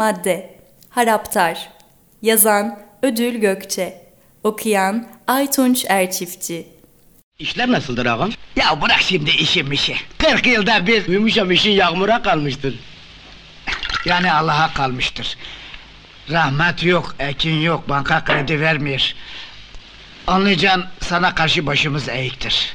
Madde Haraptar Yazan Ödül Gökçe Okuyan Aytunç Erçiftçi İşler nasıldır ağam? Ya bırak şimdi işim işi. 40 yılda bir Duymuşam işin yağmura kalmıştır. yani Allah'a kalmıştır. Rahmet yok, ekin yok, banka kredi vermiyor. Anlayacağın sana karşı başımız eğiktir.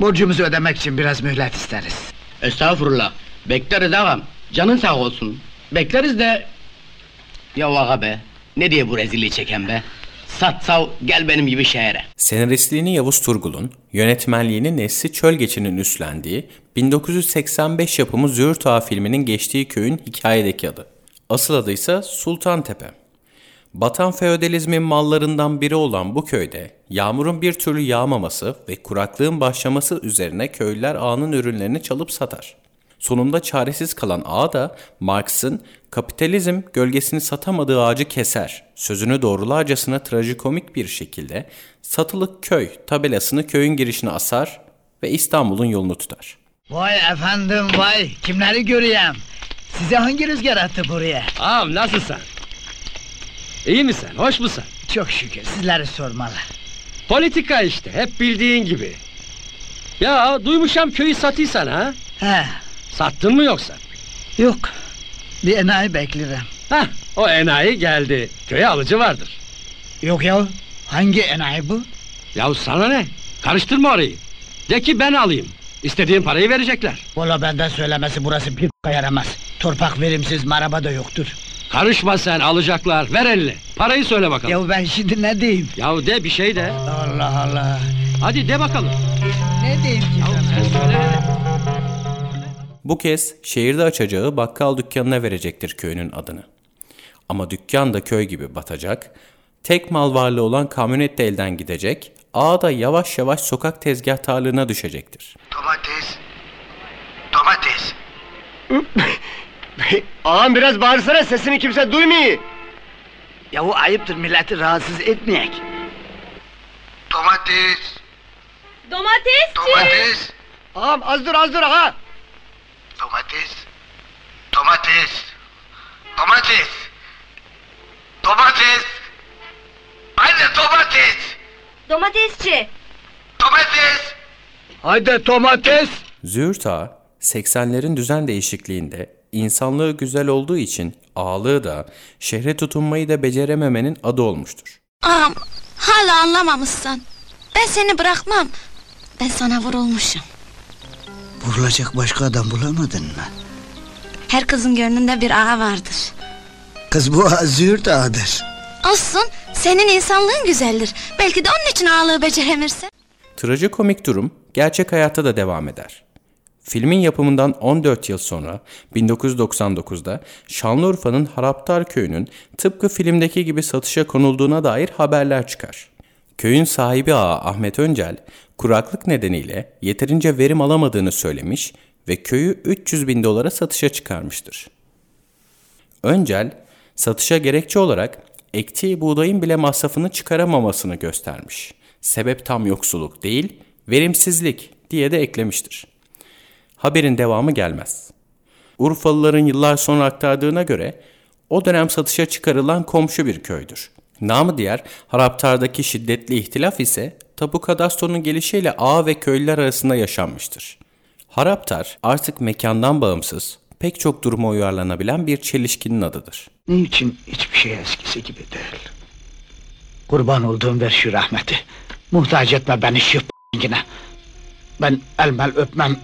Borcumuzu ödemek için biraz mühlet isteriz. Estağfurullah. Bekleriz ağam. Canın sağ olsun. Bekleriz de... Ya ağa be. Ne diye bu rezilliği çeken be? Sat sav gel benim gibi şehre. Senaristliğini Yavuz Turgul'un, yönetmenliğini Nesli Çölgeç'in üstlendiği 1985 yapımı Züğürt Ağa filminin geçtiği köyün hikayedeki adı. Asıl adı ise Sultantepe. Batan feodalizmin mallarından biri olan bu köyde yağmurun bir türlü yağmaması ve kuraklığın başlaması üzerine köylüler ağanın ürünlerini çalıp satar. Sonunda çaresiz kalan ağa da Marx'ın kapitalizm gölgesini satamadığı ağacı keser sözünü doğrularcasına trajikomik bir şekilde satılık köy tabelasını köyün girişine asar ve İstanbul'un yolunu tutar. Vay efendim vay, kimleri göreyim? Size hangi rüzgar attı buraya? Ağam nasılsın? İyi misin? Hoş musun? Çok şükür, sizleri sormalı. Politika işte, hep bildiğin gibi. Ya duymuşam köyü satıysan ha? He, Sattın mı yoksa? yok. Bir enayi beklerim. Heh, o enayi geldi. Köye alıcı vardır. Yok ya, hangi enayi bu? Yahu sana ne? Karıştırma orayı. De ki ben alayım. İstediğin parayı verecekler. Valla benden söylemesi burası bir yaramaz. Torpak verimsiz maraba da yoktur. Karışma sen alacaklar. Ver elini. Parayı söyle bakalım. Ya ben şimdi ne diyeyim? Yahu de bir şey de. Allah Allah. Hadi de bakalım. Ne diyeyim ki sana? sen söyle. Bu kez şehirde açacağı bakkal dükkanına verecektir köyünün adını. Ama dükkan da köy gibi batacak, tek mal varlığı olan kamyonet de elden gidecek, ağa da yavaş yavaş sokak tezgahtarlığına düşecektir. Domates. Domates. Ağam biraz bağırsana sesini kimse duymuyor. Yahu ayıptır milleti rahatsız etmeyek. Domates. Domatesçi Domates. Ağam az dur az dur ağa. Domates. Domates. Domates. Domates. Haydi domates. Domatesçi Domates. Haydi domates. Züğürt Ağa, 80'lerin düzen değişikliğinde insanlığı güzel olduğu için ağalığı da şehre tutunmayı da becerememenin adı olmuştur. Ağam hala anlamamışsın. Ben seni bırakmam. Ben sana vurulmuşum. Vurulacak başka adam bulamadın mı? Her kızın gönlünde bir ağa vardır. Kız bu züğürt ağadır. Olsun senin insanlığın güzeldir. Belki de onun için ağalığı beceremirsin. Trajikomik durum gerçek hayatta da devam eder. Filmin yapımından 14 yıl sonra 1999'da Şanlıurfa'nın Haraptar Köyü'nün tıpkı filmdeki gibi satışa konulduğuna dair haberler çıkar. Köyün sahibi ağa Ahmet Öncel, kuraklık nedeniyle yeterince verim alamadığını söylemiş ve köyü 300 bin dolara satışa çıkarmıştır. Öncel, satışa gerekçe olarak ektiği buğdayın bile masrafını çıkaramamasını göstermiş. Sebep tam yoksulluk değil, verimsizlik diye de eklemiştir. Haberin devamı gelmez. Urfalıların yıllar sonra aktardığına göre o dönem satışa çıkarılan komşu bir köydür. Namı diğer Haraptar'daki şiddetli ihtilaf ise tapu kadastronun gelişiyle ağa ve köylüler arasında yaşanmıştır. Haraptar artık mekandan bağımsız, pek çok duruma uyarlanabilen bir çelişkinin adıdır. Niçin hiçbir şey eskisi gibi değil? Kurban olduğum ver şu rahmeti. Muhtaç etme beni şu yine. Ben elmel öpmem.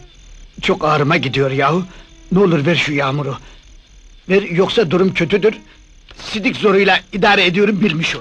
Çok ağrıma gidiyor yahu. Ne olur ver şu yağmuru. Ver yoksa durum kötüdür. Sidik zoruyla idare ediyorum bilmiş ol.